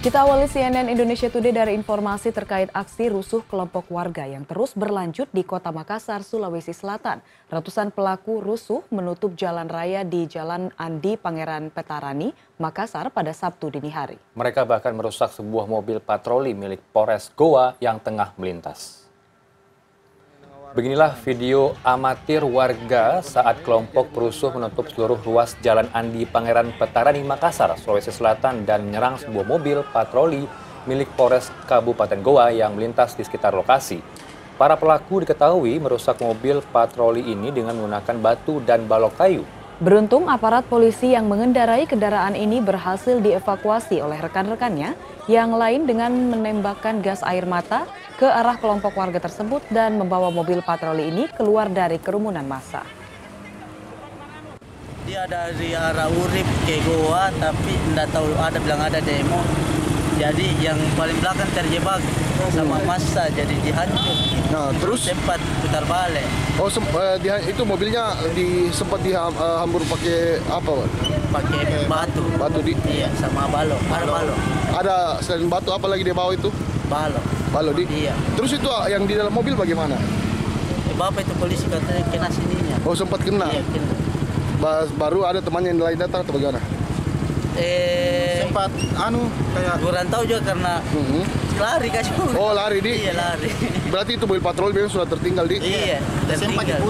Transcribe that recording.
Kita awali CNN Indonesia Today dari informasi terkait aksi rusuh kelompok warga yang terus berlanjut di kota Makassar, Sulawesi Selatan. Ratusan pelaku rusuh menutup jalan raya di Jalan Andi Pangeran Petarani, Makassar pada Sabtu dini hari. Mereka bahkan merusak sebuah mobil patroli milik Polres Goa yang tengah melintas. Beginilah video amatir warga saat kelompok perusuh menutup seluruh ruas Jalan Andi Pangeran Petarani Makassar, Sulawesi Selatan dan menyerang sebuah mobil patroli milik Polres Kabupaten Goa yang melintas di sekitar lokasi. Para pelaku diketahui merusak mobil patroli ini dengan menggunakan batu dan balok kayu. Beruntung aparat polisi yang mengendarai kendaraan ini berhasil dievakuasi oleh rekan-rekannya yang lain dengan menembakkan gas air mata ke arah kelompok warga tersebut dan membawa mobil patroli ini keluar dari kerumunan massa. Dia dari arah Urip ke Goa tapi tidak tahu ada bilang ada demo. Jadi yang paling belakang terjebak sama massa jadi dihancur. Nah, terus sempat putar balik. oh sem- eh, dia- itu mobilnya di sempat dihambur pakai apa? Pak? Pakai batu. Batu di Iya, sama balok. Ada balok. ada selain batu apa lagi dia bawa itu? Balok. Balok di. Iya. Terus itu ah, yang di dalam mobil bagaimana? Eh, Bapak itu polisi katanya kena sininya. Oh sempat kena. Iya, kena. Ba- Baru ada temannya yang lain datang atau bagaimana? Eh, Sempat anu kayak tahu juga karena Mhm. lari kasih. Oh lari di. Iya, lari. Berarti itu mobil patroli memang sudah tertinggal di. iya, tertinggal.